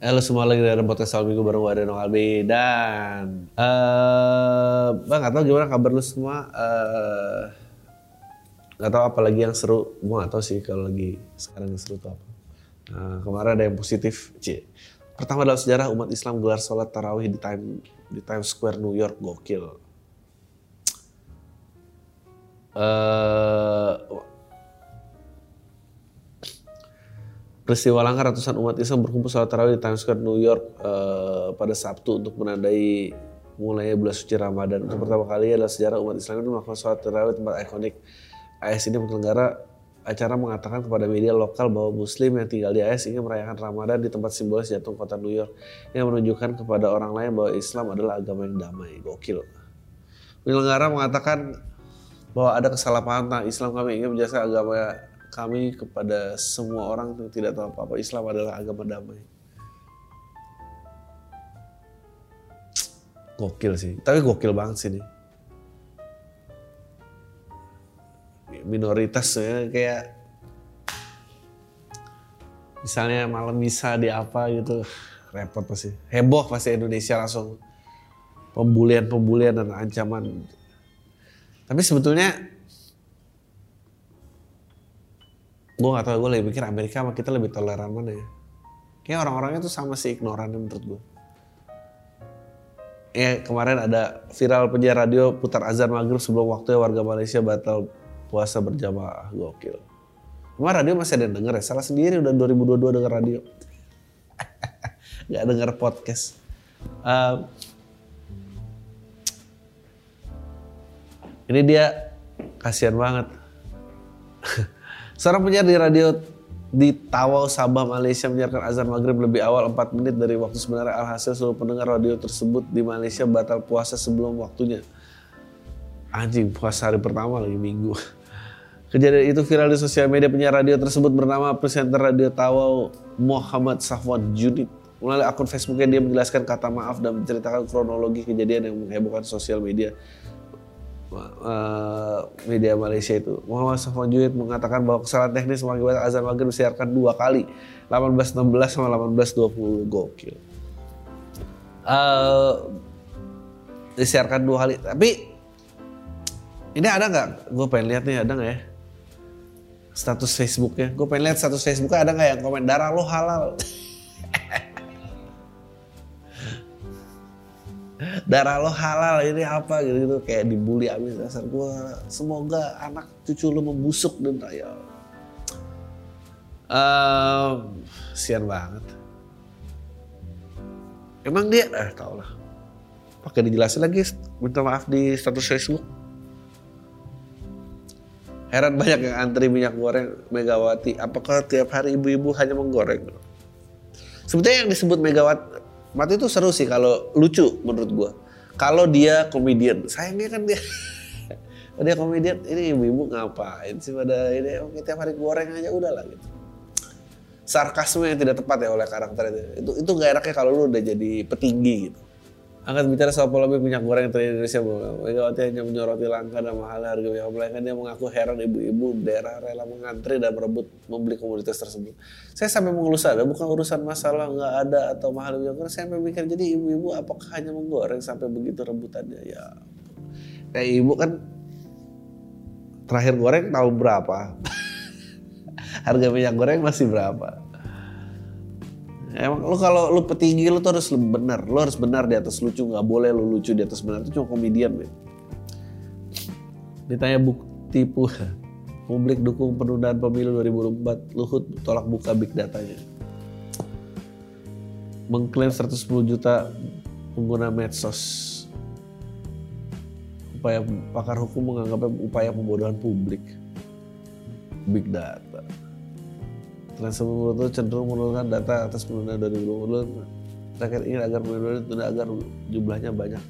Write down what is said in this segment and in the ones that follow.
Halo semua lagi dari podcast Al Minggu bareng gue Adeno Albi. Dan eh bang gak tau gimana kabar lu semua. Eh nggak tahu apa lagi yang seru. Gue gak tahu sih kalau lagi sekarang yang seru tuh apa. Nah, kemarin ada yang positif. Cie. pertama dalam sejarah umat Islam gelar sholat tarawih di time di Times Square New York. Gokil. Eh Peristiwa langka ratusan umat Islam berkumpul sholat tarawih di Times Square New York eh, pada Sabtu untuk menandai mulainya bulan suci Ramadan. Untuk pertama kali adalah sejarah umat Islam itu melakukan sholat tarawih tempat ikonik. AS ini penyelenggara acara mengatakan kepada media lokal bahwa Muslim yang tinggal di AS ingin merayakan Ramadan di tempat simbolis jantung kota New York yang menunjukkan kepada orang lain bahwa Islam adalah agama yang damai. Gokil. Penyelenggara mengatakan bahwa ada kesalahpahaman tentang Islam kami ingin menjelaskan agama kami kepada semua orang yang tidak tahu apa-apa Islam adalah agama damai. Gokil sih, tapi gokil banget sih nih. Minoritas ya kayak misalnya malam misa di apa gitu repot pasti heboh pasti Indonesia langsung pembulian-pembulian dan ancaman tapi sebetulnya gue gak tau gue lagi pikir Amerika sama kita lebih toleran mana ya kayak orang-orangnya tuh sama sih ignoran menurut gue ya kemarin ada viral penyiar radio putar azan maghrib sebelum waktunya warga Malaysia batal puasa berjamaah gokil Emang radio masih ada yang denger ya? Salah sendiri udah 2022 denger radio. Gak denger podcast. Um, ini dia kasihan banget. Seorang penyiar di radio di Tawau, Sabah, Malaysia menyiarkan azan maghrib lebih awal 4 menit dari waktu sebenarnya. Alhasil seluruh pendengar radio tersebut di Malaysia batal puasa sebelum waktunya. Anjing, puasa hari pertama lagi minggu. Kejadian itu viral di sosial media penyiar radio tersebut bernama presenter radio Tawau Muhammad Safwan Junid. Melalui akun Facebooknya dia menjelaskan kata maaf dan menceritakan kronologi kejadian yang menghebohkan sosial media uh, media Malaysia itu. Muhammad Safwan Junid mengatakan bahwa kesalahan teknis mengakibatkan azan maghrib disiarkan dua kali, 18.16 sama 18.20 gokil. Uh, disiarkan dua kali, tapi ini ada nggak? Gue pengen lihat nih ada nggak ya? status Facebooknya. Gue pengen lihat status Facebooknya ada nggak yang komen darah lo halal. darah lo halal ini apa gitu gitu kayak dibully abis dasar gue. Semoga anak cucu lo membusuk dan ya. Uh, sian banget. Emang dia, eh tau lah. Pakai dijelasin lagi, minta maaf di status Facebook. Heran banyak yang antri minyak goreng Megawati. Apakah tiap hari ibu-ibu hanya menggoreng? Sebetulnya yang disebut Megawati Mati itu seru sih kalau lucu menurut gua. Kalau dia komedian, sayangnya kan dia dia komedian, ini ibu-ibu ngapain sih pada ini oke tiap hari goreng aja udah lah gitu. Sarkasme yang tidak tepat ya oleh karakter itu. Itu itu gak enaknya kalau lu udah jadi petinggi gitu. Angkat bicara soal polemik minyak goreng di Indonesia, Megawati hanya menyoroti langka dan mahal harga minyak goreng. Dia mengaku heran ibu-ibu daerah rela mengantri dan merebut membeli komoditas tersebut. Saya sampai mengelus ada, bukan urusan masalah nggak ada atau mahal minyak goreng. Saya sampai mikir, jadi ibu-ibu apakah hanya menggoreng sampai begitu rebutannya? Ya, kayak ibu kan terakhir goreng tahu berapa? harga minyak goreng masih berapa? Emang lu kalau lu petinggi lu tuh harus benar, lu harus benar di atas lucu, nggak boleh lu lucu di atas benar itu cuma komedian, men. Ditanya bukti pu publik dukung penundaan pemilu 2024, Luhut tolak buka big datanya. Mengklaim 110 juta pengguna medsos. Upaya pakar hukum menganggapnya upaya pembodohan publik. Big data. Transfer itu cenderung menurunkan data atas penundaan 2020 rakyat ingin agar pemilu ditunda agar jumlahnya banyak.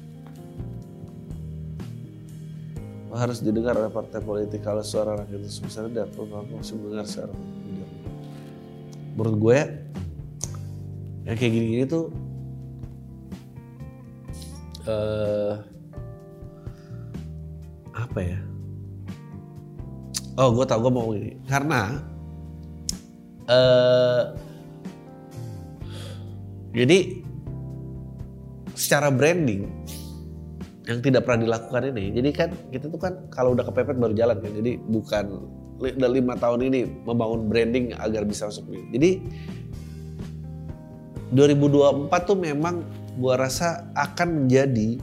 harus didengar oleh partai politik kalau suara rakyat itu sebesar dan masih mendengar suara menurut gue yang kayak gini-gini tuh uh, apa ya? Oh gue tau gue mau ini. Karena uh, jadi secara branding yang tidak pernah dilakukan ini. Jadi kan kita tuh kan kalau udah kepepet baru jalan kan. Jadi bukan udah lima tahun ini membangun branding agar bisa masuk ini. Jadi 2024 tuh memang gua rasa akan menjadi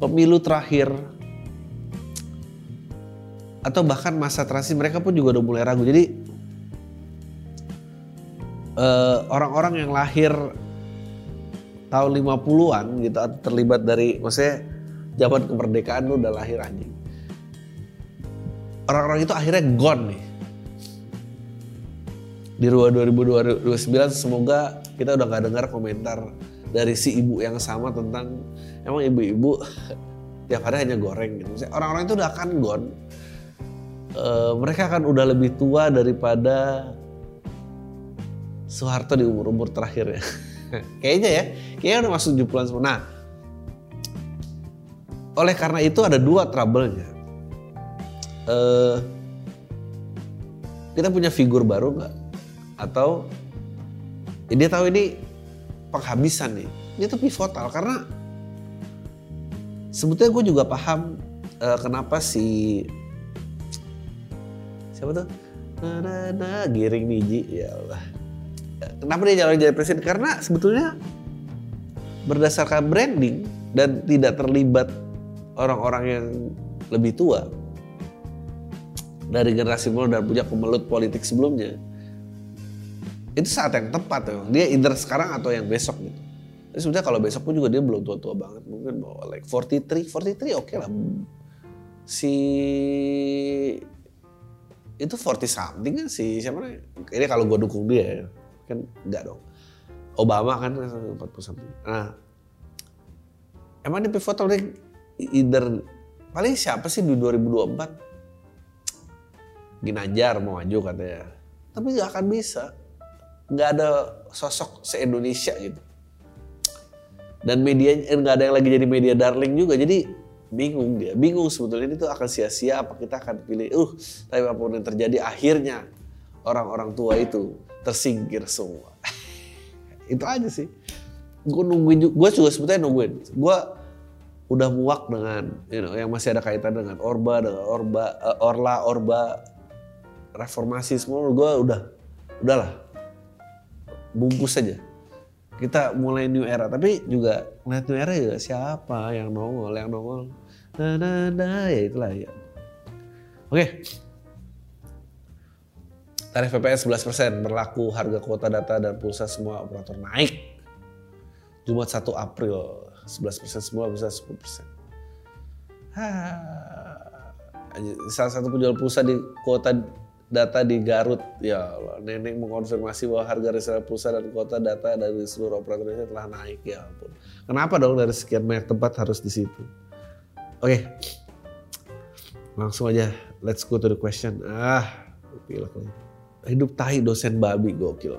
pemilu terakhir atau bahkan masa transisi mereka pun juga udah mulai ragu. Jadi orang-orang uh, yang lahir tahun 50-an gitu terlibat dari maksudnya zaman kemerdekaan lu udah lahir anjing. Orang-orang itu akhirnya gone nih. Di Rua 2029 semoga kita udah gak dengar komentar dari si ibu yang sama tentang emang ibu-ibu tiap hari hanya goreng gitu. Orang-orang itu udah akan gone. E, mereka akan udah lebih tua daripada Soeharto di umur-umur terakhir ya. Kayaknya ya, kayaknya udah masuk 70-an semua. Nah, oleh karena itu ada dua trouble-nya. Uh, kita punya figur baru nggak? Atau ya dia tahu ini penghabisan nih. Ini tuh pivotal karena sebetulnya gue juga paham uh, kenapa si siapa tuh? Nah, nah, nah, giring biji ya Allah. Kenapa dia jalan jadi presiden? Karena sebetulnya berdasarkan branding dan tidak terlibat orang-orang yang lebih tua dari generasi muda dan punya kemelut politik sebelumnya itu saat yang tepat ya. dia either sekarang atau yang besok gitu Jadi sebenarnya kalau besok pun juga dia belum tua-tua banget mungkin mau like 43 43 oke okay lah si itu 40 something kan si siapa nih ini kalau gue dukung dia ya. Kan enggak dong. Obama kan 40 something nah emang di pivotal either paling siapa sih di 2024 Ginanjar mau maju katanya. Tapi nggak akan bisa. Nggak ada sosok se Indonesia gitu. Dan media eh, nggak ada yang lagi jadi media darling juga. Jadi bingung dia. Bingung sebetulnya itu akan sia-sia apa kita akan pilih. Uh tapi apa pun yang terjadi akhirnya orang-orang tua itu tersingkir semua. Itu aja sih. Gue nungguin gue juga sebetulnya nungguin. Gue udah muak dengan you know, yang masih ada kaitan dengan Orba, dengan Orba, uh, Orla, Orba, reformasi semua. Gue udah udahlah. Bungkus saja kita mulai new era. Tapi juga ngeliat new era juga siapa yang nongol yang nongol. Nah nah nah ya itulah ya. Oke. okay. Tarif PPS 11% berlaku harga kuota data dan pulsa semua operator naik Jumat 1 April 11 persen semua bisa 10 persen. Salah satu penjual pulsa di kuota data di Garut, ya Allah, nenek mengkonfirmasi bahwa harga resell pulsa dan kuota data dari seluruh operator ini telah naik ya ampun. Kenapa dong dari sekian banyak tempat harus di situ? Oke, langsung aja let's go to the question. Ah, pilek Hidup tahi dosen babi gokil.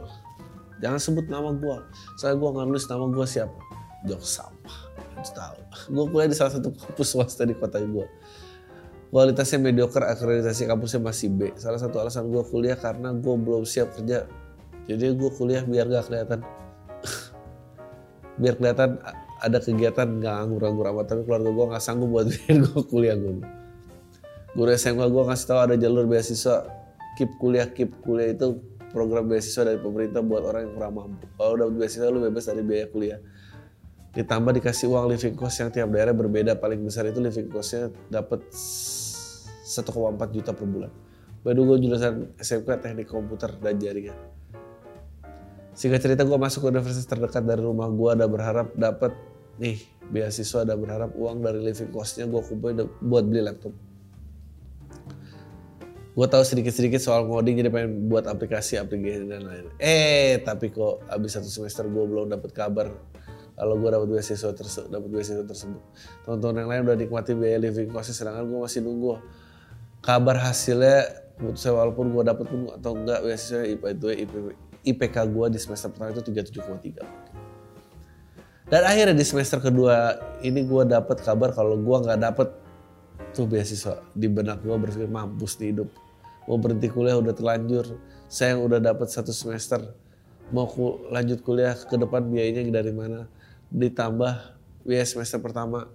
Jangan sebut nama gua. Saya gua nggak nulis nama gua siapa. Jok sampah. Harus tahu. Gue kuliah di salah satu kampus swasta di kota gue kualitasnya mediocre akreditasi kampusnya masih B. Salah satu alasan gue kuliah karena gue belum siap kerja. Jadi gue kuliah biar gak kelihatan. Biar kelihatan ada kegiatan gak nganggur-nganggur amat. Tapi keluarga gue gak sanggup buat bikin gue kuliah gue guru SMA gue ngasih tahu ada jalur beasiswa keep kuliah keep kuliah itu program beasiswa dari pemerintah buat orang yang kurang mampu. Kalau udah beasiswa lu bebas dari biaya kuliah. Ditambah dikasih uang living cost yang tiap daerah berbeda. Paling besar itu living costnya dapat 1,4 juta per bulan. Baru gue jurusan SMK teknik komputer dan jaringan. Sehingga cerita gue masuk ke universitas terdekat dari rumah gue ada berharap dapat nih beasiswa ada berharap uang dari living costnya gue kumpulin buat beli laptop gue tahu sedikit-sedikit soal ngoding jadi pengen buat aplikasi aplikasi dan lain eh tapi kok abis satu semester gue belum dapat kabar kalau gue dapat beasiswa tersebut dapat beasiswa tersebut. Teman-teman yang lain udah nikmati biaya living cost sedangkan gue masih nunggu kabar hasilnya saya walaupun gue dapat pun atau enggak beasiswa IPA itu IP, IPK gue di semester pertama itu 37,3 dan akhirnya di semester kedua ini gue dapat kabar kalau gue nggak dapet tuh beasiswa di benak gue berpikir mampus di hidup mau berhenti kuliah udah terlanjur saya yang udah dapat satu semester mau ku, lanjut kuliah ke depan biayanya dari mana ditambah biaya semester pertama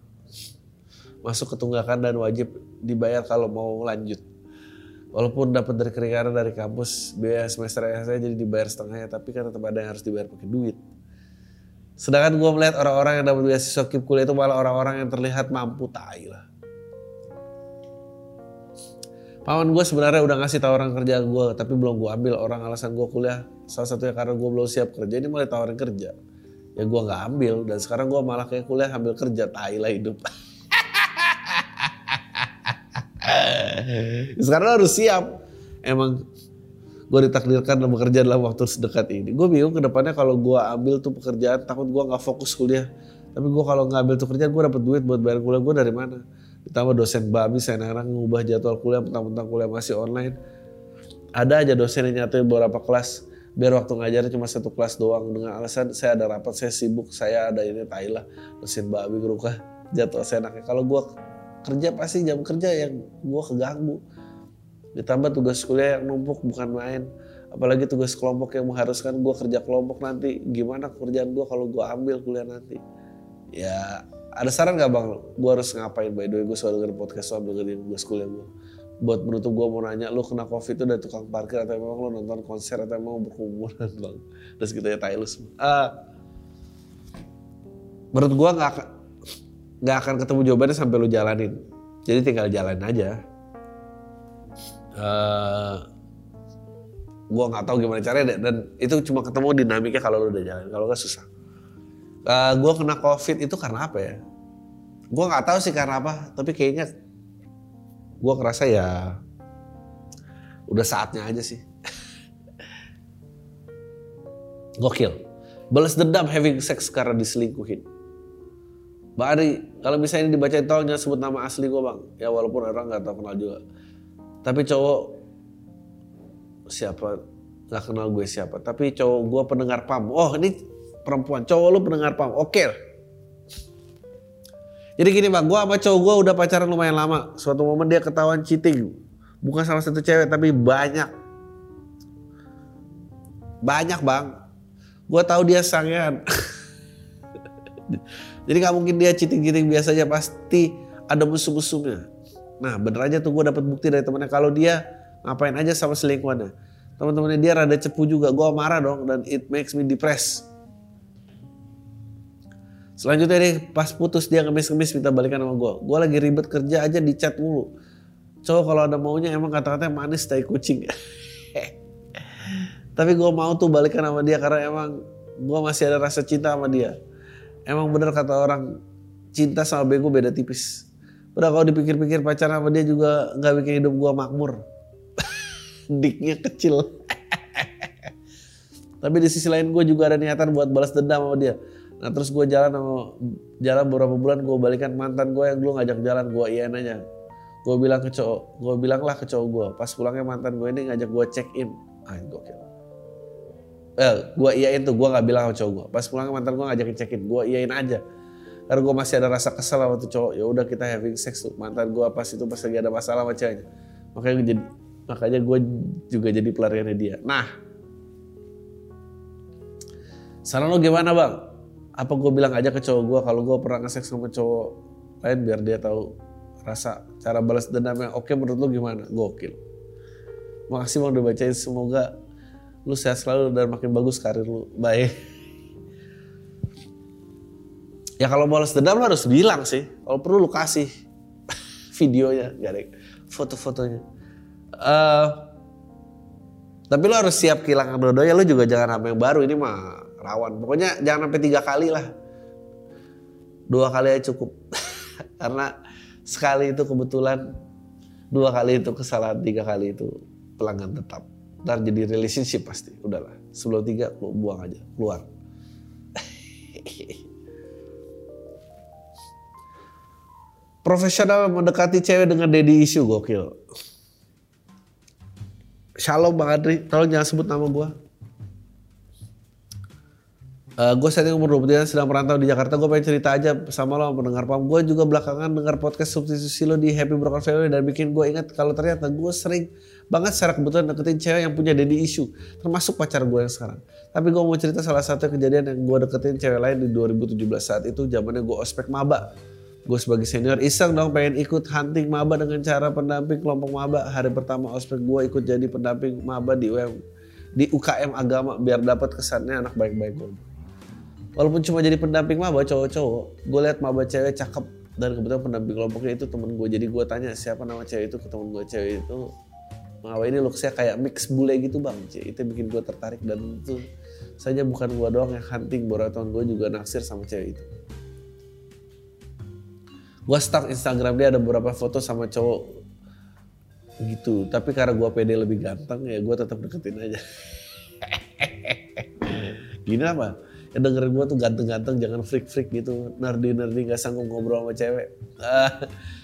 masuk ke tunggakan dan wajib dibayar kalau mau lanjut. Walaupun dapat dari keringanan dari kampus, biaya semester saya jadi dibayar setengahnya, tapi kan tetap ada yang harus dibayar pakai duit. Sedangkan gue melihat orang-orang yang dapat beasiswa kip kuliah itu malah orang-orang yang terlihat mampu tai lah. Paman gue sebenarnya udah ngasih tawaran kerja gue, tapi belum gue ambil. Orang alasan gue kuliah, salah satunya karena gue belum siap kerja, ini mulai tawarin kerja. Ya gue nggak ambil dan sekarang gue malah kayak kuliah ambil kerja tai lah hidup. Sekarang harus siap. Emang gue ditakdirkan bekerja dalam waktu sedekat ini. Gue bingung ke depannya kalau gue ambil tuh pekerjaan takut gue nggak fokus kuliah. Tapi gue kalau nggak ambil tuh kerjaan gue dapet duit buat bayar kuliah gue dari mana ditambah dosen babi saya narang ngubah jadwal kuliah tentang-tentang kuliah masih online. Ada aja dosen yang nyatuin beberapa kelas biar waktu ngajar cuma satu kelas doang. Dengan alasan saya ada rapat saya sibuk saya ada ini Thailand mesin babi gerukah jatuh saya enaknya. Kalau gue kerja pasti jam kerja yang gue keganggu. Ditambah tugas kuliah yang numpuk bukan main. Apalagi tugas kelompok yang mengharuskan gue kerja kelompok nanti. Gimana kerjaan gue kalau gue ambil kuliah nanti? Ya ada saran gak bang? Gue harus ngapain? By the way gue selalu dengerin podcast soal dengerin tugas kuliah gue buat menutup gue mau nanya lu kena covid itu dari tukang parkir atau memang lu nonton konser atau memang berhubungan bang? Terus kita ya Taylus uh, menurut gue nggak nggak akan ketemu jawabannya sampai lu jalanin. Jadi tinggal jalanin aja. Uh, eh, gue nggak tahu gimana caranya dan itu cuma ketemu dinamiknya kalau lu udah jalan. Kalau nggak susah uh, eh, gue kena covid itu karena apa ya gue nggak tahu sih karena apa tapi kayaknya gue ngerasa ya udah saatnya aja sih. Gokil. Balas dendam having sex karena diselingkuhin. Bang Ari, kalau misalnya dibaca tolong jangan sebut nama asli gue bang. Ya walaupun orang gak tau kenal juga. Tapi cowok siapa gak kenal gue siapa. Tapi cowok gue pendengar pam. Oh ini perempuan. Cowok lu pendengar pam. Oke. Jadi gini bang, gue sama cowok gue udah pacaran lumayan lama. Suatu momen dia ketahuan cheating. Bukan salah satu cewek tapi banyak. Banyak bang. Gue tahu dia sangean. Jadi gak mungkin dia cheating-cheating biasa aja pasti ada musuh-musuhnya. Nah bener aja tuh gue dapat bukti dari temennya kalau dia ngapain aja sama selingkuhannya. Teman-temannya dia rada cepu juga. Gue marah dong dan it makes me depressed. Selanjutnya nih pas putus dia ngemis-ngemis minta balikan sama gue. Gue lagi ribet kerja aja di chat mulu. Cowok kalau ada maunya emang kata-katanya manis tai kucing. Tapi gue mau tuh balikan sama dia karena emang gue masih ada rasa cinta sama dia. Emang bener kata orang cinta sama bego beda tipis. Udah kalau dipikir-pikir pacaran sama dia juga nggak bikin hidup gue makmur. Diknya kecil. Tapi di sisi lain gue juga ada niatan buat balas dendam sama dia Nah terus gue jalan sama jalan beberapa bulan gue balikan mantan gue yang dulu ngajak jalan gue iyain aja. Gue bilang ke cowok, gue bilang lah ke cowok gue. Pas pulangnya mantan gue ini ngajak gue check in. Ah gokil. Eh, gue iyain tuh, gue gak bilang sama cowok gue. Pas pulangnya mantan gue ngajakin check in, gue iyain aja. Karena gue masih ada rasa kesel sama tuh cowok. Ya udah kita having sex tuh. Mantan gue pas itu pas lagi ada masalah sama ceweknya. Makanya gue jadi makanya gue juga jadi pelariannya dia. Nah, saran lo gimana bang? Apa gue bilang aja ke cowok gue kalau gue pernah nge sama cowok lain biar dia tahu rasa cara balas dendam yang oke menurut lu gimana? Gokil. Makasih bang udah bacain. Semoga lu sehat selalu dan makin bagus karir lu. Baik ya kalau balas dendam lu harus bilang sih. Kalau perlu lu kasih videonya. Gak foto-fotonya. Uh, tapi lu harus siap kehilangan dua-duanya lu juga jangan sama yang baru. Ini mah rawan, Pokoknya jangan sampai tiga kali lah. Dua kali aja cukup. Karena sekali itu kebetulan, dua kali itu kesalahan, tiga kali itu pelanggan tetap. Ntar jadi relationship pasti, udahlah. Sebelum tiga, lu buang aja, keluar. Profesional mendekati cewek dengan daddy issue, gokil. Shalom Bang Adri, tolong jangan sebut nama gue. Uh, gue saat ini umur 23 sedang merantau di Jakarta. Gue pengen cerita aja sama lo pendengar pam. Gue juga belakangan dengar podcast substitusi lo di Happy Broken Family dan bikin gue ingat kalau ternyata gue sering banget secara kebetulan deketin cewek yang punya daddy issue. Termasuk pacar gue yang sekarang. Tapi gue mau cerita salah satu kejadian yang gue deketin cewek lain di 2017 saat itu zamannya gue ospek maba. Gue sebagai senior iseng dong pengen ikut hunting maba dengan cara pendamping kelompok maba. Hari pertama ospek gue ikut jadi pendamping maba di UM, di UKM agama biar dapat kesannya anak baik-baik gue walaupun cuma jadi pendamping maba cowok-cowok gue liat maba cewek cakep. Dan kebetulan pendamping kelompoknya itu temen gue jadi gue tanya siapa nama cewek itu ke temen gue cewek itu maba ini looksnya kayak mix bule gitu bang. Itu bikin gue tertarik. Dan itu saja bukan gue doang yang hunting teman gue juga naksir sama cewek itu. Gue stalk Instagram dia ada beberapa foto sama cowok gitu. Tapi karena gue pede lebih ganteng ya gue tetap deketin aja. Gini apa ya dengerin gue tuh ganteng-ganteng jangan freak-freak gitu. Nerdy-nerdy gak sanggup ngobrol sama cewek. Uh,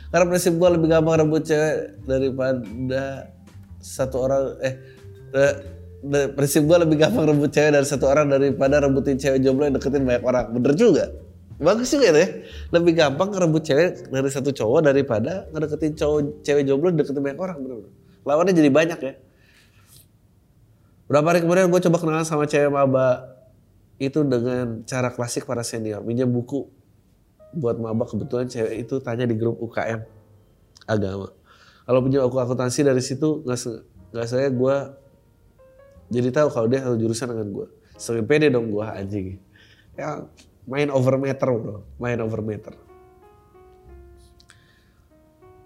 karena prinsip gue lebih gampang rebut cewek daripada satu orang eh uh, prinsip gue lebih gampang rebut cewek dari satu orang daripada rebutin cewek jomblo yang deketin banyak orang. Bener juga. Bagus juga ya lebih gampang ngerebut cewek dari satu cowok daripada ngedeketin cowok cewek jomblo deketin banyak orang bener-bener. Lawannya jadi banyak ya. Berapa hari kemudian gue coba kenalan sama cewek maba itu dengan cara klasik para senior. Minjem buku buat maba kebetulan cewek itu tanya di grup UKM agama. Kalau punya aku akuntansi dari situ nggak saya gue jadi tahu kalau dia satu jurusan dengan gue sering pede dong gue anjing. Ya main over meter bro. Main over meter.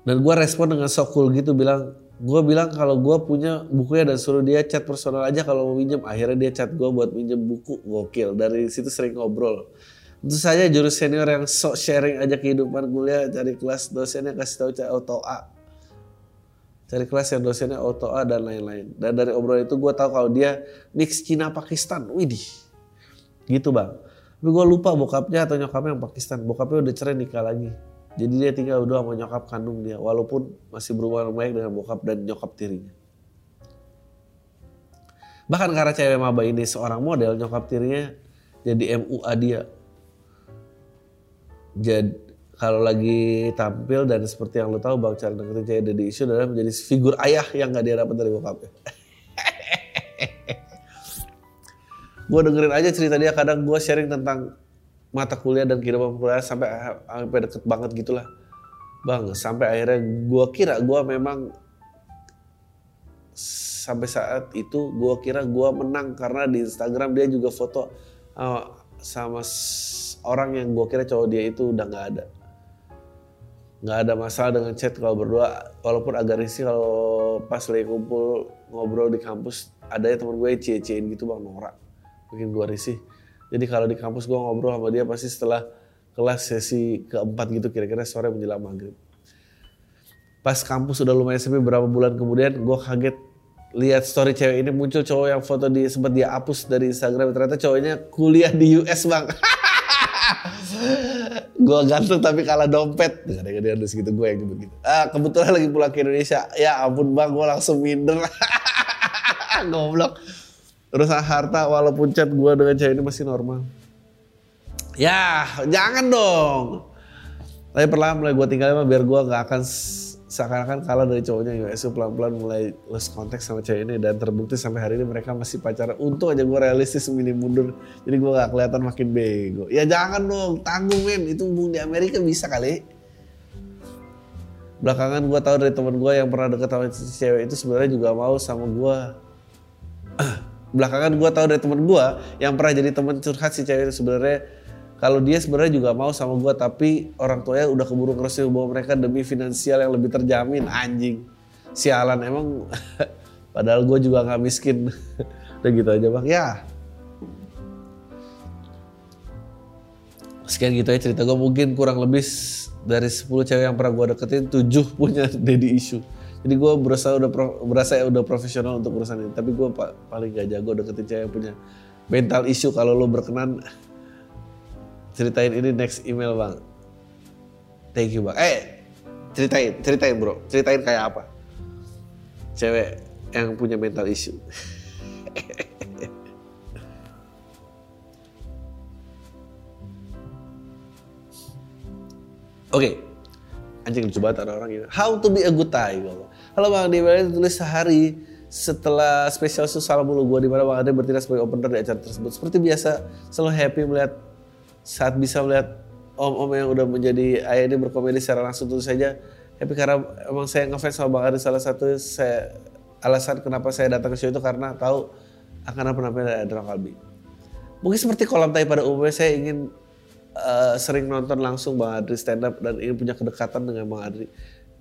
Dan gue respon dengan so cool gitu bilang gue bilang kalau gue punya bukunya dan suruh dia chat personal aja kalau mau minjem. Akhirnya dia chat gue buat minjem buku. Gokil. Dari situ sering ngobrol. Tentu saja jurus senior yang sok sharing aja kehidupan kuliah. Cari kelas dosennya kasih tahu cari auto A. Cari kelas yang dosennya auto A dan lain-lain. Dan dari obrolan itu gue tahu kalau dia mix Cina Pakistan. Widih. Gitu bang. Tapi gue lupa bokapnya atau nyokapnya yang Pakistan. Bokapnya udah cerai nikah lagi jadi dia tinggal berdua sama nyokap kandung dia, walaupun masih berhubungan baik dengan bokap dan nyokap tirinya. Bahkan karena cewek maba ini seorang model, nyokap tirinya jadi MUA dia. Jadi kalau lagi tampil dan seperti yang lo tahu bang cara deketin cewek dari isu adalah menjadi figur ayah yang gak dia dapat dari bokapnya. gue dengerin aja cerita dia kadang gue sharing tentang mata kuliah dan kehidupan kuliah sampai sampai deket banget gitulah. Bang sampai akhirnya gue kira gue memang sampai saat itu gue kira gue menang karena di Instagram dia juga foto uh, sama orang yang gue kira cowok dia itu udah nggak ada. Nggak ada masalah dengan chat kalau berdua walaupun agak risih kalau pas lagi kumpul ngobrol di kampus ada ya teman gue cie-ciein gitu bang norak. Bikin gue risih jadi kalau di kampus gue ngobrol sama dia pasti setelah kelas sesi keempat gitu kira-kira sore menjelang maghrib. Pas kampus udah lumayan sepi berapa bulan kemudian gue kaget lihat story cewek ini muncul cowok yang foto di sempat dia hapus dari Instagram ternyata cowoknya kuliah di US bang. gue ganteng tapi kalah dompet. Gak ada segitu gue yang gitu gitu. Ah kebetulan lagi pulang ke Indonesia. Ya ampun bang gue langsung minder. Goblok urusan harta walaupun chat gue dengan cewek ini masih normal. Ya jangan dong. Tapi perlahan mulai gue tinggalin biar gue gak akan seakan-akan kalah dari cowoknya. US pelan-pelan mulai lost konteks sama cewek ini dan terbukti sampai hari ini mereka masih pacaran. Untung aja gue realistis milih mundur. Jadi gue gak kelihatan makin bego. Ya jangan dong. Tanggung men itu bung di Amerika bisa kali. Belakangan gue tahu dari teman gue yang pernah deket sama cewek itu sebenarnya juga mau sama gue belakangan gue tahu dari temen gue yang pernah jadi temen curhat si cewek itu sebenarnya kalau dia sebenarnya juga mau sama gue tapi orang tuanya udah keburu ngeresin bahwa mereka demi finansial yang lebih terjamin anjing. Sialan emang. Padahal gue juga nggak miskin. Udah gitu aja bang. Ya. Sekian gitu ya cerita gue mungkin kurang lebih dari 10 cewek yang pernah gue deketin 7 punya daddy issue jadi gue berusaha udah pro, berasa ya udah profesional untuk urusan ini tapi gue pa, paling gak jago deketin cewek yang punya mental issue kalau lo berkenan ceritain ini next email bang thank you bang eh Ceritain, ceritain bro. Ceritain kayak apa? Cewek yang punya mental issue. Oke, anjing lucu banget ada orang gitu. How to be a good Thai. Halo Bang Adi, Bang tulis sehari setelah spesial susah mulu gue di mana Bang Adi bertindak sebagai opener di acara tersebut. Seperti biasa, selalu happy melihat saat bisa melihat om-om yang udah menjadi ayah ini berkomedi secara langsung tentu saja happy karena emang saya ngefans sama Bang Adi salah satu saya alasan kenapa saya datang ke show itu karena tahu akan apa namanya Adrian Kalbi. Mungkin seperti kolam tai pada umumnya saya ingin uh, sering nonton langsung Bang Adri stand up dan ingin punya kedekatan dengan Bang Adri.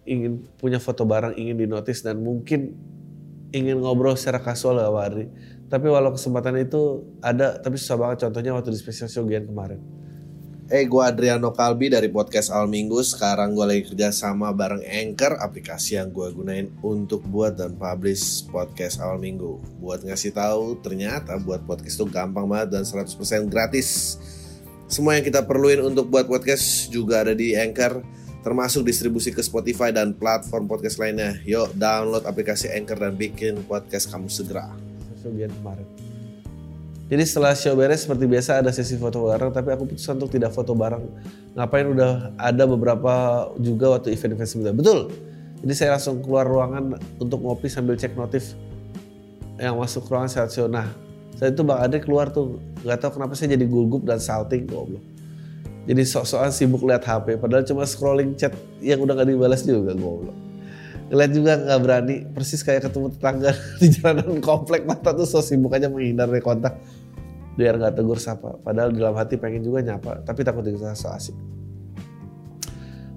Ingin punya foto bareng, ingin dinotis dan mungkin ingin ngobrol secara kasual Bang Adri. Tapi walau kesempatan itu ada, tapi susah banget contohnya waktu di special show Gian kemarin. Eh, hey, gue Adriano Kalbi dari podcast Al Minggu. Sekarang gue lagi kerja sama bareng Anchor, aplikasi yang gue gunain untuk buat dan publish podcast Al Minggu. Buat ngasih tahu, ternyata buat podcast itu gampang banget dan 100% gratis. Semua yang kita perluin untuk buat podcast juga ada di Anchor, termasuk distribusi ke Spotify dan platform podcast lainnya. Yuk, download aplikasi Anchor dan bikin podcast kamu segera. Jadi setelah show beres seperti biasa ada sesi foto bareng, tapi aku putus untuk tidak foto bareng. Ngapain udah ada beberapa juga waktu event-event sebelumnya. Betul. Jadi saya langsung keluar ruangan untuk ngopi sambil cek notif yang masuk ruangan saat show. Nah, saya itu Bang Ade keluar tuh, nggak tahu kenapa saya jadi gugup dan salting goblok. Jadi sok-sokan sibuk lihat HP, padahal cuma scrolling chat yang udah gak dibalas juga goblok. Ngeliat juga nggak berani, persis kayak ketemu tetangga di jalanan komplek mata tuh so sibuk aja menghindar dari kontak biar nggak tegur sapa. Padahal dalam hati pengen juga nyapa, tapi takut dikata so asik.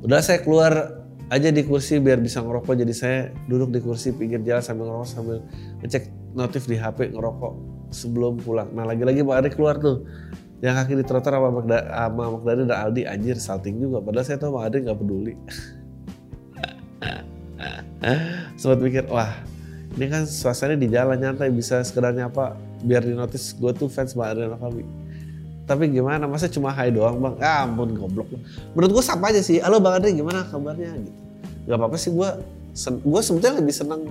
Udah saya keluar aja di kursi biar bisa ngerokok. Jadi saya duduk di kursi pinggir jalan sambil ngerokok sambil ngecek notif di HP ngerokok sebelum pulang. Nah lagi-lagi Pak Ari keluar tuh. Yang kaki di trotoar sama Magda, sama Magdani dan Aldi anjir salting juga. Padahal saya tahu Pak Ari nggak peduli. Sempat mikir, wah ini kan suasana di jalan nyantai bisa sekedar nyapa biar di notice gue tuh fans Bang Adriano Kalbi. Tapi gimana, masa cuma hai doang bang? Ah ampun goblok. Menurut gue sapa aja sih, halo Bang Adri gimana kabarnya gitu. Gak apa-apa sih gue, gue sebetulnya lebih seneng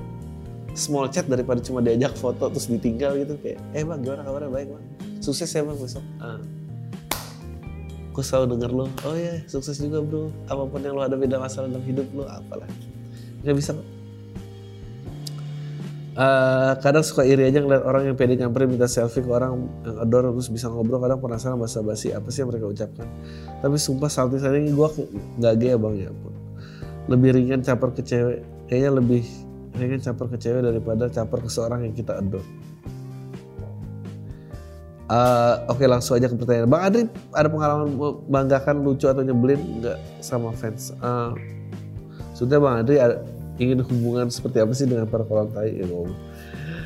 small chat daripada cuma diajak foto terus ditinggal gitu kayak, eh bang gimana kabarnya baik bang, sukses ya bang besok. Ah. Gue selalu denger lo, oh ya sukses juga bro, apa pun yang lo ada beda masalah dalam hidup lo, apalah. Gak bisa Uh, kadang suka iri aja ngeliat orang yang pede nyamperin minta selfie ke orang yang adore terus bisa ngobrol kadang penasaran bahasa basi apa sih yang mereka ucapkan tapi sumpah salting saya ini gue nggak gaya bang ya pun lebih ringan caper ke cewek kayaknya lebih ringan caper ke cewek daripada caper ke seorang yang kita adore uh, oke okay, langsung aja ke pertanyaan bang Adri ada pengalaman membanggakan lucu atau nyebelin nggak sama fans uh, sudah bang Adri ada, ingin hubungan seperti apa sih dengan para kolam tai ya bang.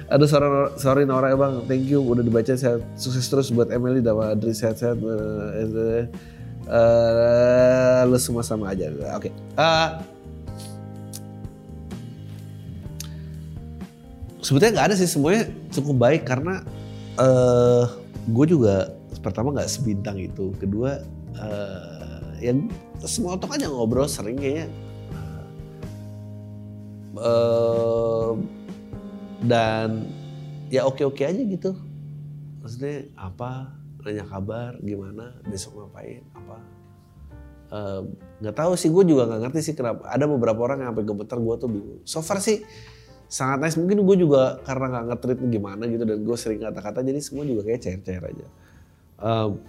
Ada sorry, sorry Nora ya bang, thank you udah dibaca saya sukses terus buat Emily dan Adri sehat-sehat. Uh, uh, lu semua sama aja. Oke. Okay. Uh, sebetulnya nggak ada sih semuanya cukup baik karena uh, gue juga pertama nggak sebintang itu, kedua uh, yang semua otak aja ngobrol sering kayaknya. Uh, dan ya oke oke aja gitu. Maksudnya apa nanya kabar gimana besok ngapain apa. Nggak uh, tahu sih gue juga nggak ngerti sih kenapa. Ada beberapa orang yang sampai gemeter gue tuh bingung. So far sih sangat nice. Mungkin gue juga karena nggak ngetrit gimana gitu dan gue sering kata-kata jadi semua juga kayak cair-cair aja. Um,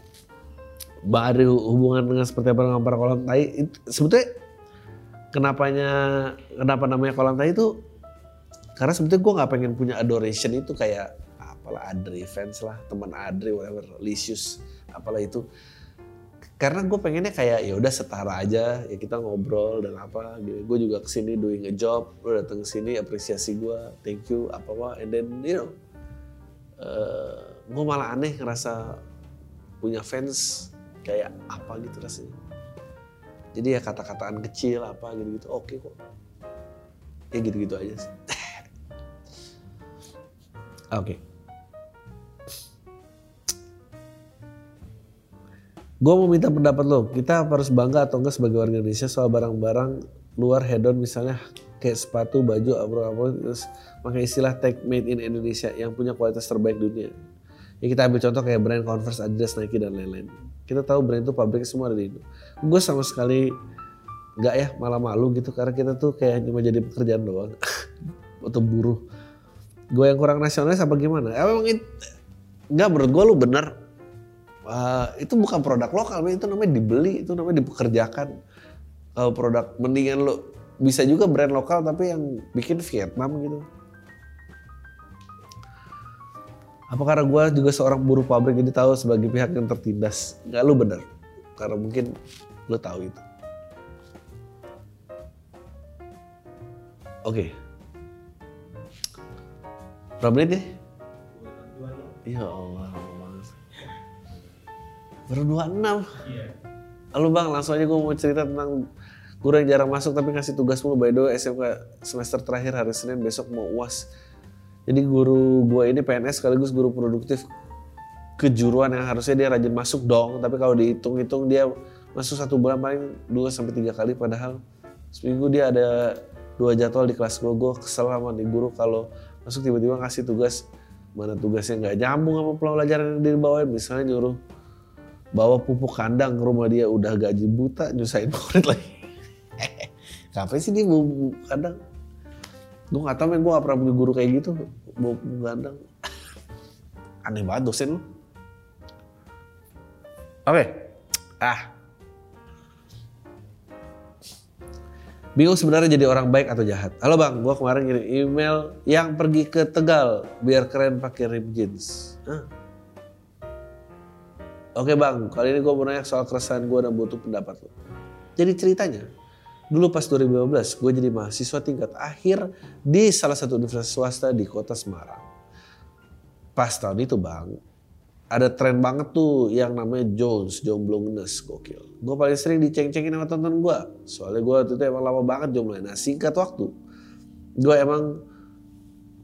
baru hubungan dengan seperti apa dengan para kolam tai? Sebetulnya kenapanya kenapa namanya kolam tai itu karena sebetulnya gue nggak pengen punya adoration itu kayak apalah Adri fans lah teman Adri whatever Lisius apalah itu karena gue pengennya kayak ya udah setara aja ya kita ngobrol dan apa gitu. Gue juga ke sini doing a job lo datang ke sini apresiasi gue thank you apa apa. And then you know uh, gue malah aneh ngerasa punya fans kayak apa gitu rasanya. Jadi ya kata-kataan kecil apa gitu-gitu. Oke kok. Ya gitu-gitu aja sih. Oke. okay. Gue mau minta pendapat lo kita harus bangga atau enggak sebagai warga Indonesia soal barang-barang luar hedon misalnya kayak sepatu, baju, apa-apa terus pakai istilah tag made in Indonesia yang punya kualitas terbaik dunia. Ya kita ambil contoh kayak brand Converse, Adidas, Nike dan lain-lain. Kita tahu brand itu pabriknya semua ada di Indo. Gue sama sekali nggak ya malah malu gitu karena kita tuh kayak cuma jadi pekerjaan doang atau buruh. Gue yang kurang nasionalis apa gimana? Ya, memang itu, nggak menurut gue lu bener. Uh, itu bukan produk lokal, itu namanya dibeli, itu namanya dipekerjakan. Kalau produk mendingan lu bisa juga brand lokal tapi yang bikin Vietnam gitu. Apa karena gue juga seorang buruh pabrik jadi tahu sebagai pihak yang tertindas? Gak lu bener. Karena mungkin lu tahu itu. Oke. Okay. Berapa menit ya? Ya Allah. Baru 26. Iya. Lalu bang, langsung aja gue mau cerita tentang guru yang jarang masuk tapi ngasih tugas mulu. By the way, SMK semester terakhir hari Senin besok mau uas jadi guru gue ini PNS sekaligus guru produktif kejuruan yang harusnya dia rajin masuk dong. Tapi kalau dihitung-hitung dia masuk satu bulan paling dua sampai tiga kali padahal seminggu dia ada dua jadwal di kelas gue. Gue kesel sama nih guru kalau masuk tiba-tiba ngasih tugas mana tugasnya nggak nyambung sama pelajaran yang dia bawain. Misalnya nyuruh bawa pupuk kandang ke rumah dia udah gaji buta nyusahin murid lagi. Ngapain sih dia bawa pupuk kandang? gue gak tau men gue gak pernah punya guru kayak gitu bawa gandang aneh banget dosen lu oke okay. ah Bingung sebenarnya jadi orang baik atau jahat. Halo bang, gue kemarin kirim email yang pergi ke Tegal biar keren pakai rib jeans. Huh? Oke bang, kali ini gue mau nanya soal keresahan gue dan butuh pendapat lo. Jadi ceritanya, Dulu pas 2015 gue jadi mahasiswa tingkat akhir di salah satu universitas swasta di kota Semarang. Pas tahun itu bang, ada tren banget tuh yang namanya Jones, jomblo ngenes, gokil. Gue paling sering diceng-cengin sama tonton gue. Soalnya gue waktu itu emang lama banget jomblo. Nah singkat waktu, gue emang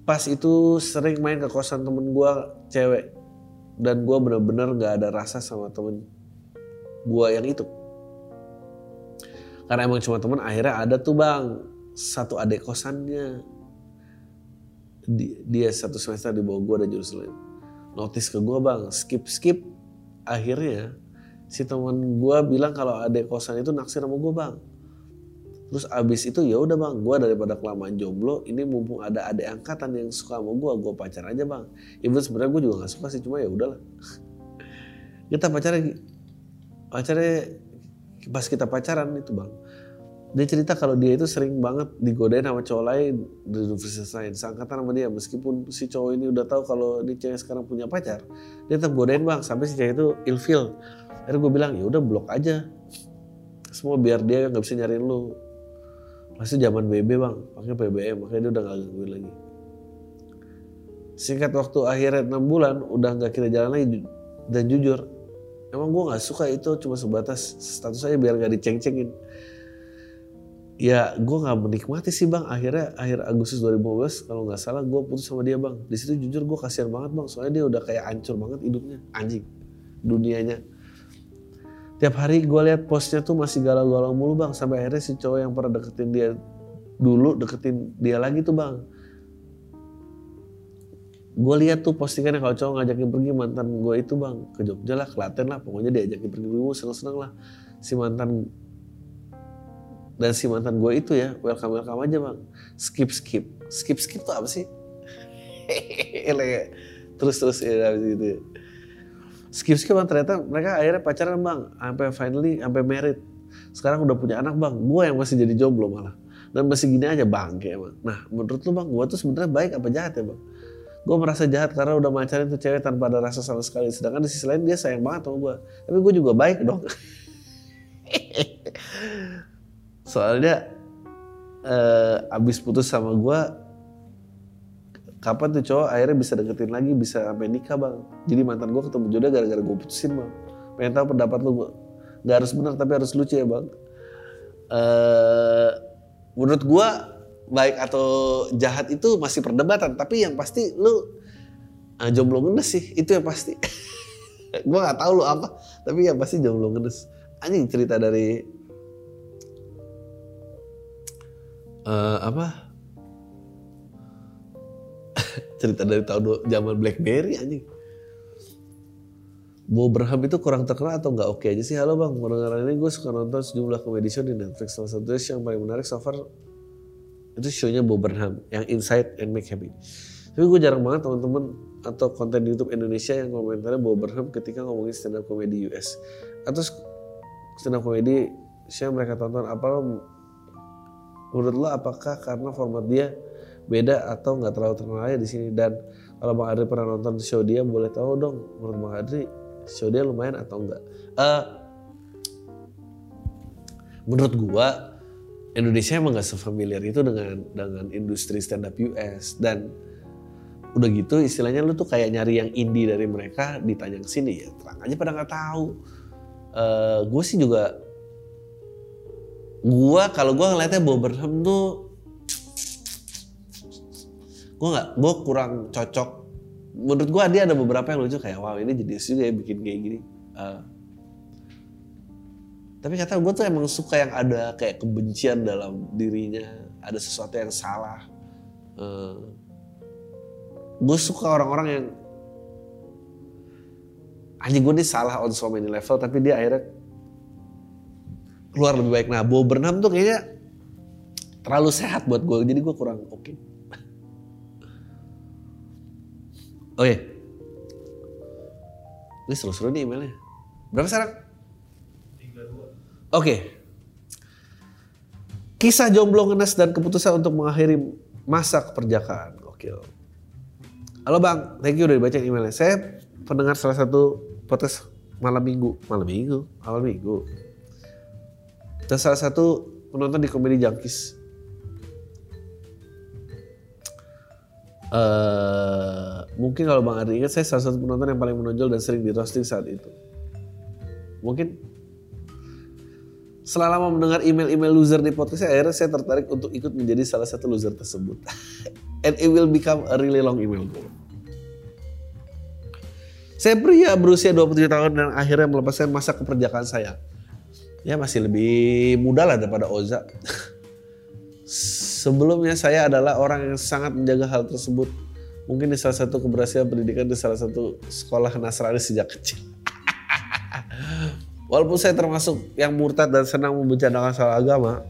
pas itu sering main ke kosan temen gue cewek. Dan gue bener-bener gak ada rasa sama temen gue yang itu. Karena emang cuma teman akhirnya ada tuh bang. Satu adik kosannya. Dia satu semester di bawah gue ada jurusan lain. Notice ke gue bang. Skip skip. Akhirnya si teman gue bilang kalau adik kosan itu naksir sama gue bang terus abis itu ya udah bang gue daripada kelamaan jomblo ini mumpung ada adik angkatan yang suka sama gue gue pacar aja bang. Even sebenarnya gue juga gak suka sih cuma ya udahlah. Kita pacarnya pacarnya pas kita pacaran itu bang. Dia cerita kalau dia itu sering banget digodain sama cowok lain di universitas lain seangkatan sama dia. Meskipun si cowok ini udah tahu kalau ini cewek sekarang punya pacar dia tetap godain bang sampai si cewek itu ilfil. Akhirnya gue bilang ya udah blok aja. Semua biar dia nggak bisa nyariin lu masih zaman BB bang? Pakai PBM makanya dia udah gak gangguin lagi. Singkat waktu akhirnya 6 bulan udah nggak kita jalan lagi dan jujur emang gue nggak suka itu cuma sebatas status aja biar gak diceng-cengin. Ya gue nggak menikmati sih bang. Akhirnya akhir Agustus 2015 kalau nggak salah gue putus sama dia bang. Di situ jujur gue kasihan banget bang. Soalnya dia udah kayak hancur banget hidupnya. Anjing. Dunianya tiap hari gue lihat postnya tuh masih galau-galau mulu bang. Sampai akhirnya si cowok yang pernah deketin dia dulu deketin dia lagi tuh bang. Gue lihat tuh postingannya kalau cowok ngajakin pergi mantan gue itu bang ke Jogja lah Klaten lah pokoknya diajakin pergi gue seneng-seneng lah. Si mantan dan si mantan gue itu ya welcome welcome aja bang. Skip skip. Skip skip tuh apa sih? Terus terus ya gitu ya. skip skip bang ternyata mereka akhirnya pacaran bang sampai finally sampai merit sekarang udah punya anak bang gue yang masih jadi jomblo malah dan masih gini aja bang kayak bang nah menurut lu bang gue tuh sebenarnya baik apa jahat ya bang gue merasa jahat karena udah macarin tuh cewek tanpa ada rasa sama sekali. Sedangkan di sisi lain dia sayang banget sama gue. Tapi gue juga baik dong. Soalnya uh, abis putus sama gue, kapan tuh cowok akhirnya bisa deketin lagi, bisa sampai nikah bang. Jadi mantan gue ketemu jodoh gara-gara gue putusin bang. Pengen tahu pendapat lu gue. Gak harus benar tapi harus lucu ya bang. Uh, menurut gue baik atau jahat itu masih perdebatan tapi yang pasti lu uh, jomblo ngenes sih itu yang pasti gue nggak tahu lu apa tapi yang pasti jomblo ngenes anjing cerita dari eh, apa cerita dari tahun zaman BlackBerry anjing. Bo Burnham itu kurang terkenal atau nggak oke aja sih? Halo bang, mendengar ini gue suka nonton sejumlah komedi show di Netflix. Salah satu yang paling menarik so far itu show-nya Bo Burnham yang Inside and Make Happy. Tapi gue jarang banget teman-teman atau konten di YouTube Indonesia yang komentarnya Bo Burnham ketika ngomongin stand up comedy US. Atau stand up comedy show yang mereka tonton apa lo menurut lo apakah karena format dia beda atau nggak terlalu terkenal aja di sini. Dan kalau Bang Adri pernah nonton show dia boleh tahu dong menurut Bang Adri show dia lumayan atau enggak Eh, menurut gua Indonesia emang gak sefamiliar itu dengan dengan industri stand up US dan udah gitu istilahnya lu tuh kayak nyari yang indie dari mereka ditanya ke sini ya. Terang aja pada nggak tahu. Eh gue sih juga gua kalau gua ngeliatnya Bob Burnham tuh gue nggak gue kurang cocok. Menurut gue dia ada beberapa yang lucu kayak wow ini jenius juga ya bikin kayak gini. Eh, tapi kata gue tuh emang suka yang ada kayak kebencian dalam dirinya ada sesuatu yang salah. Gue suka orang-orang yang anjing gue nih salah on so many level tapi dia akhirnya keluar lebih baik. Nah Bo Burnham tuh kayaknya terlalu sehat buat gue jadi gue kurang oke Oh iya. Ini seru-seru nih emailnya. Berapa sekarang? 32. Oke. Kisah jomblo ngenes dan keputusan untuk mengakhiri masa keperjakaan. Gokil. Halo bang, thank you udah dibaca emailnya. Saya pendengar salah satu podcast malam minggu. Malam minggu? Awal minggu. Dan salah satu penonton di Komedi Junkies. Eh, mungkin kalau Bang Adri ingat saya salah satu penonton yang paling menonjol dan sering di roasting saat itu. Mungkin setelah lama mendengar email-email loser di podcast saya, akhirnya saya tertarik untuk ikut menjadi salah satu loser tersebut. And it will become a really long email. Saya pria berusia 27 tahun dan akhirnya melepaskan masa keperjakaan saya. Ya masih lebih muda lah daripada Oza. Sebelumnya saya adalah orang yang sangat menjaga hal tersebut. Mungkin di salah satu keberhasilan pendidikan di salah satu sekolah Nasrani sejak kecil. Walaupun saya termasuk yang murtad dan senang membicarakan soal agama,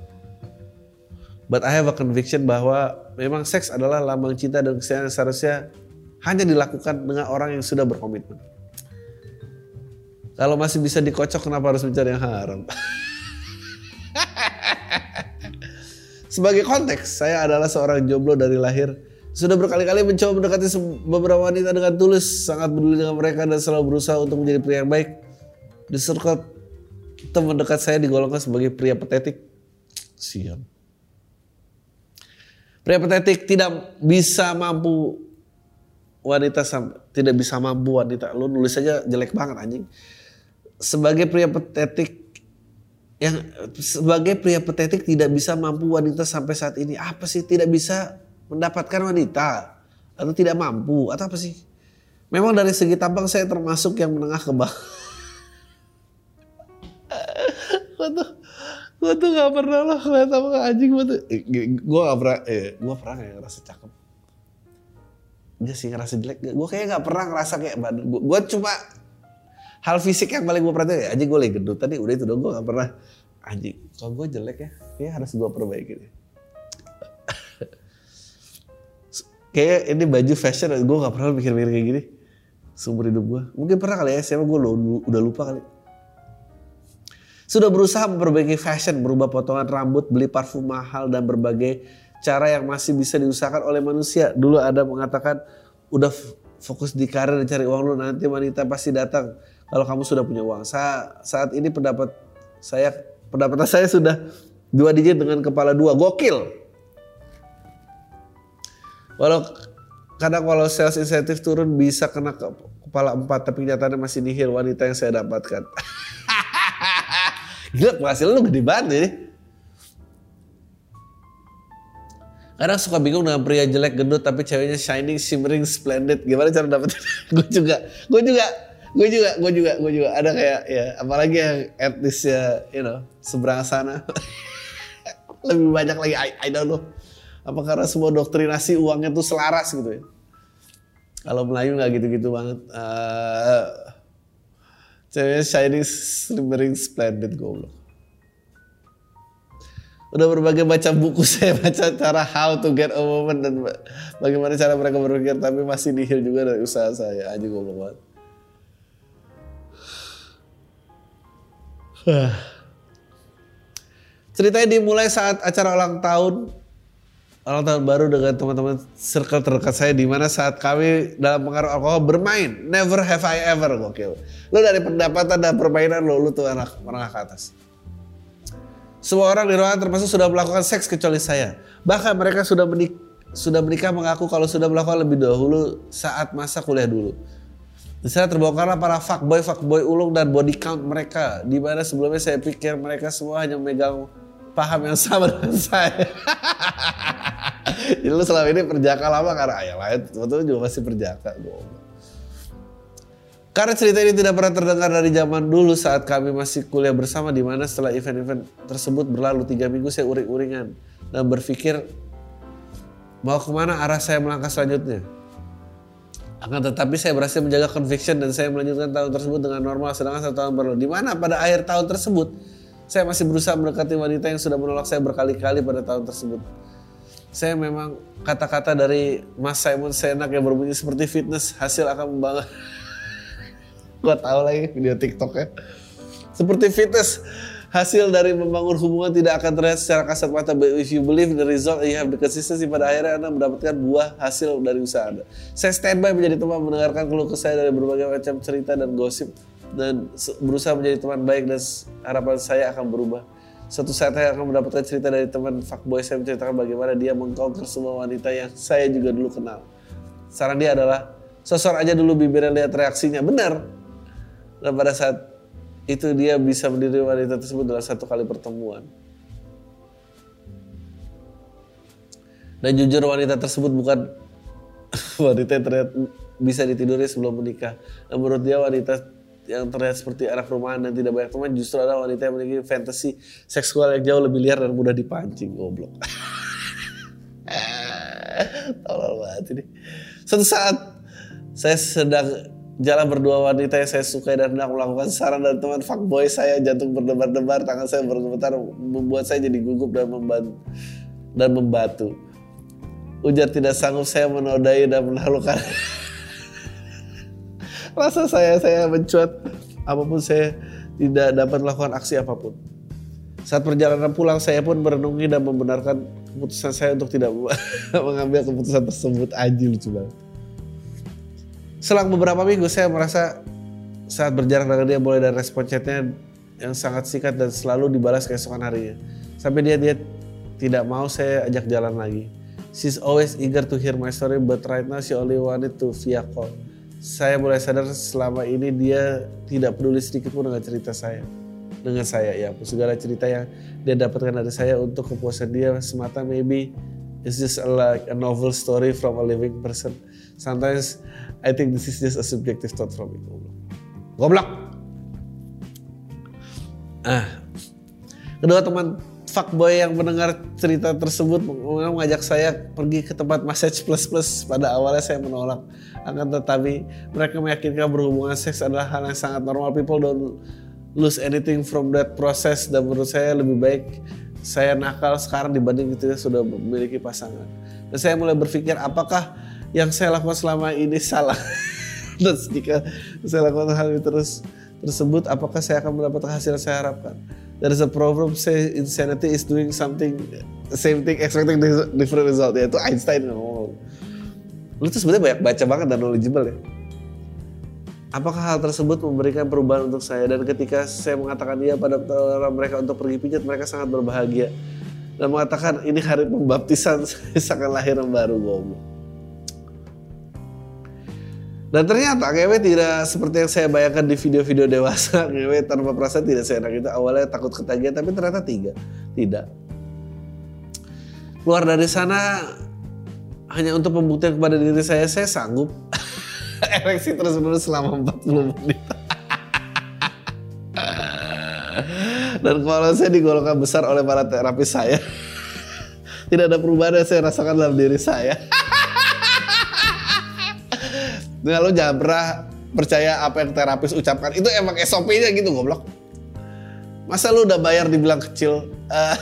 but I have a conviction bahwa memang seks adalah lambang cinta dan kesayang yang seharusnya hanya dilakukan dengan orang yang sudah berkomitmen. Kalau masih bisa dikocok, kenapa harus mencari yang haram? Sebagai konteks, saya adalah seorang jomblo dari lahir. Sudah berkali-kali mencoba mendekati beberapa wanita dengan tulus, sangat peduli dengan mereka dan selalu berusaha untuk menjadi pria yang baik. Di circle teman dekat saya digolongkan sebagai pria petetik. Siap. Pria petetik tidak bisa mampu wanita tidak bisa mampu wanita. Lu nulis aja jelek banget anjing. Sebagai pria petetik yang sebagai pria petetik tidak bisa mampu wanita sampai saat ini apa sih tidak bisa mendapatkan wanita atau tidak mampu atau apa sih? Memang dari segi tampang saya termasuk yang menengah ke bawah. Gue tuh gue tuh gak pernah lah ngeliat apa anjing gue tuh gue gak pernah eh, gue pernah gak ngerasa cakep. Enggak sih ngerasa jelek gue kayaknya gak pernah ngerasa kayak badan gue gue cuma hal fisik yang paling gue perhatiin ya anjing gue lagi gendut tadi udah itu dong gue gak pernah anjing kalau gue jelek ya? Kayak harus gue perbaiki deh kayak ini baju fashion gue gak pernah mikir-mikir kayak gini seumur hidup gue mungkin pernah kali ya siapa gue udah lupa kali. Sudah berusaha memperbaiki fashion berubah potongan rambut beli parfum mahal dan berbagai cara yang masih bisa diusahakan oleh manusia. Dulu ada mengatakan udah fokus di karir dan cari uang lu nanti wanita pasti datang. Kalau kamu sudah punya uang. Sa- saat ini pendapat saya pendapatan saya sudah dua digit dengan kepala dua. Gokil Walau kadang kalau sales insentif turun bisa kena ke kepala empat tapi kenyataannya masih nihil wanita yang saya dapatkan. Gila penghasilan lu gede banget ya. Kadang suka bingung dengan pria jelek gendut tapi ceweknya shining, shimmering, splendid. Gimana cara dapetin? gue juga, gue juga, gue juga, gue juga, gue juga. Ada kayak ya, apalagi yang etnisnya, you know, seberang sana. lebih banyak lagi I, I don't know apa karena semua doktrinasi uangnya tuh selaras gitu ya? Kalau Melayu nggak gitu-gitu banget. Uh, ceweknya slimmering splendid goblok. Udah berbagai baca buku saya baca cara how to get a woman dan bagaimana cara mereka berpikir tapi masih nihil juga dari usaha saya. Aja goblok banget. Ceritanya dimulai saat acara ulang tahun ulang tahun baru dengan teman-teman circle terdekat saya di mana saat kami dalam pengaruh alkohol bermain. Never have I ever gokil. Lu dari pendapatan dan permainan lo, lu tuh anak menengah ke atas. Semua orang di ruangan termasuk sudah melakukan seks kecuali saya. Bahkan mereka sudah menik sudah menikah mengaku kalau sudah melakukan lebih dahulu saat masa kuliah dulu. Di sana terbongkarlah para fuckboy fuckboy ulung dan body count mereka. Di mana sebelumnya saya pikir mereka semua hanya memegang paham yang sama dengan saya. Jadi lu selama ini perjaka lama karena ayah lain, sebetulnya juga masih perjaka. Karena cerita ini tidak pernah terdengar dari zaman dulu saat kami masih kuliah bersama di mana setelah event-event tersebut berlalu tiga minggu saya uring-uringan dan berpikir mau ke mana arah saya melangkah selanjutnya. Akan tetapi saya berhasil menjaga conviction dan saya melanjutkan tahun tersebut dengan normal sedangkan satu tahun berlalu. Di mana pada akhir tahun tersebut saya masih berusaha mendekati wanita yang sudah menolak saya berkali-kali pada tahun tersebut. Saya memang kata-kata dari Mas Simon Senak yang berbunyi seperti fitness hasil akan membangun. Gua tahu lagi video TikToknya. Seperti fitness hasil dari membangun hubungan tidak akan terlihat secara kasat mata. But if you believe the result, you have the consistency. Pada akhirnya Anda mendapatkan buah hasil dari usaha Anda. Saya standby menjadi teman mendengarkan keluh kesah dari berbagai macam cerita dan gosip dan berusaha menjadi teman baik dan harapan saya akan berubah. Suatu saat saya akan mendapatkan cerita dari teman fuckboy saya menceritakan bagaimana dia mengkonker semua wanita yang saya juga dulu kenal. Saran dia adalah sosor aja dulu bibirnya lihat reaksinya. Benar. Dan pada saat itu dia bisa mendiri wanita tersebut dalam satu kali pertemuan. Dan jujur wanita tersebut bukan wanita yang terlihat bisa ditiduri sebelum menikah. Dan menurut dia wanita yang terlihat seperti anak rumahan dan tidak banyak teman justru adalah wanita yang memiliki fantasi seksual yang jauh lebih liar dan mudah dipancing goblok. Tolol banget ini. Suatu saat saya sedang jalan berdua wanita yang saya sukai dan hendak melakukan saran dari teman fuckboy saya jantung berdebar-debar tangan saya bergemetar membuat saya jadi gugup dan membantu dan membatu. Ujar tidak sanggup saya menodai dan menaklukkan rasa saya saya mencuat apa pun saya tidak dapat melakukan aksi apa pun. Saat perjalanan pulang saya pun merenungi dan membenarkan keputusan saya untuk tidak mengambil keputusan tersebut. Aji lucu banget. Selang beberapa minggu saya merasa saat berjalan dengan dia mulai dari respon chatnya yang sangat singkat dan selalu dibalas keesokan harinya. Sampai dia dia tidak mau saya ajak jalan lagi. She's always eager to hear my story but right now she only wanted to via call saya mulai sadar selama ini dia tidak peduli sedikit pun dengan cerita saya. Dengan saya ya, segala cerita yang dia dapatkan dari saya untuk kepuasan dia semata maybe it's just a, like a novel story from a living person. Sometimes I think this is just a subjective thought from it. Goblok. Ah. Kedua teman fuckboy yang mendengar cerita tersebut mengajak saya pergi ke tempat massage plus plus. Pada awalnya saya menolak. Akan tetapi mereka meyakinkan berhubungan seks adalah hal yang sangat normal. People don't lose anything from that process. Dan menurut saya lebih baik saya nakal sekarang dibanding ketika sudah memiliki pasangan. Dan saya mulai berpikir apakah yang saya lakukan selama ini salah. Dan jika saya lakukan hal ini terus tersebut, apakah saya akan mendapatkan hasil yang saya harapkan? There is a proverb say insanity is doing something same thing expecting different result. Ya itu Einstein. Ngomong lu tuh sebenarnya banyak baca banget dan knowledgeable ya. Apakah hal tersebut memberikan perubahan untuk saya? Dan ketika saya mengatakan iya pada mereka untuk pergi pijat mereka sangat berbahagia. Dan mengatakan ini hari pembaptisan saya akan lahir yang baru ngomong dan ternyata ngewe tidak seperti yang saya bayangkan di video-video dewasa. Ngewe tanpa perasaan tidak seenak itu. Awalnya takut ketagihan tapi ternyata tiga. Tidak. Keluar dari sana hanya untuk membuktikan kepada diri saya, saya sanggup. Ereksi terus-menerus selama 40 menit. Dan kalau saya digolongkan besar oleh para terapis saya. tidak ada perubahan yang saya rasakan dalam diri saya. Nah lo jangan pernah percaya apa yang terapis ucapkan. Itu emang SOP-nya gitu goblok. Masa lu udah bayar dibilang kecil? Eh,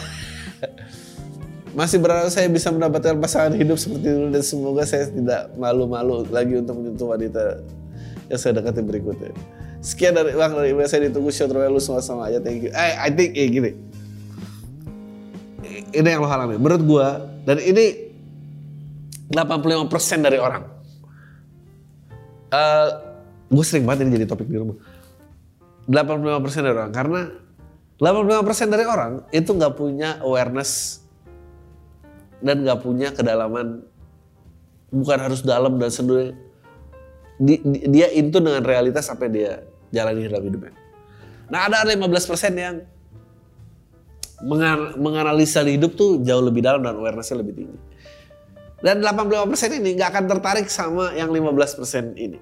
masih berharap saya bisa mendapatkan pasangan hidup seperti dulu dan semoga saya tidak malu-malu lagi untuk menyentuh wanita yang saya dekati berikutnya. Sekian dari Bang dari email saya ditunggu show terbaik lu semua sama aja thank you. Eh, I think eh gini. Ini yang lo alami. Menurut gua dan ini 85% dari orang. Eh, gue sering banget ini jadi topik di rumah. 85% dari orang karena 85% dari orang itu nggak punya awareness dan nggak punya kedalaman bukan harus dalam dan seduh di, di, dia itu dengan realitas yang dia jalani dalam hidupnya. Nah ada 15% yang mengan, menganalisa hidup tuh jauh lebih dalam dan awarenessnya lebih tinggi. Dan 85% ini nggak akan tertarik sama yang 15% ini.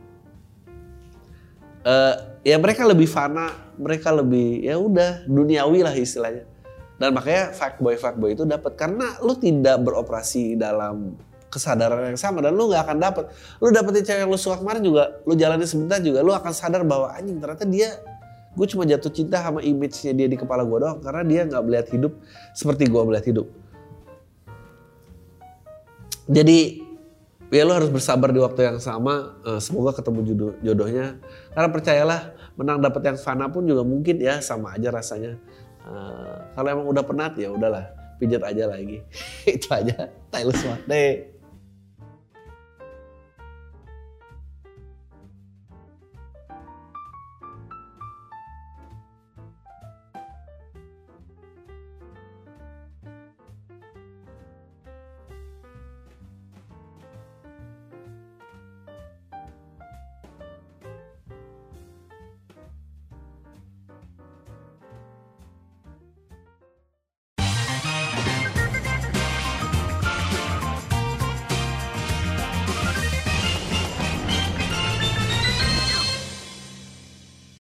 Uh, ya mereka lebih fana, mereka lebih ya udah duniawi lah istilahnya. Dan makanya fuckboy fuckboy itu dapat karena lu tidak beroperasi dalam kesadaran yang sama dan lu nggak akan dapat. Lu dapetin cewek yang lu suka kemarin juga, lu jalani sebentar juga, lu akan sadar bahwa anjing ternyata dia gue cuma jatuh cinta sama image-nya dia di kepala gue doang karena dia nggak melihat hidup seperti gue melihat hidup. Jadi ya lo harus bersabar di waktu yang sama. Eh, semoga ketemu jodoh, jodohnya. Karena percayalah menang dapat yang fana pun juga mungkin ya sama aja rasanya. Uh, kalau emang udah penat ya udahlah pijat aja lagi. Itu aja. Taylor Swift.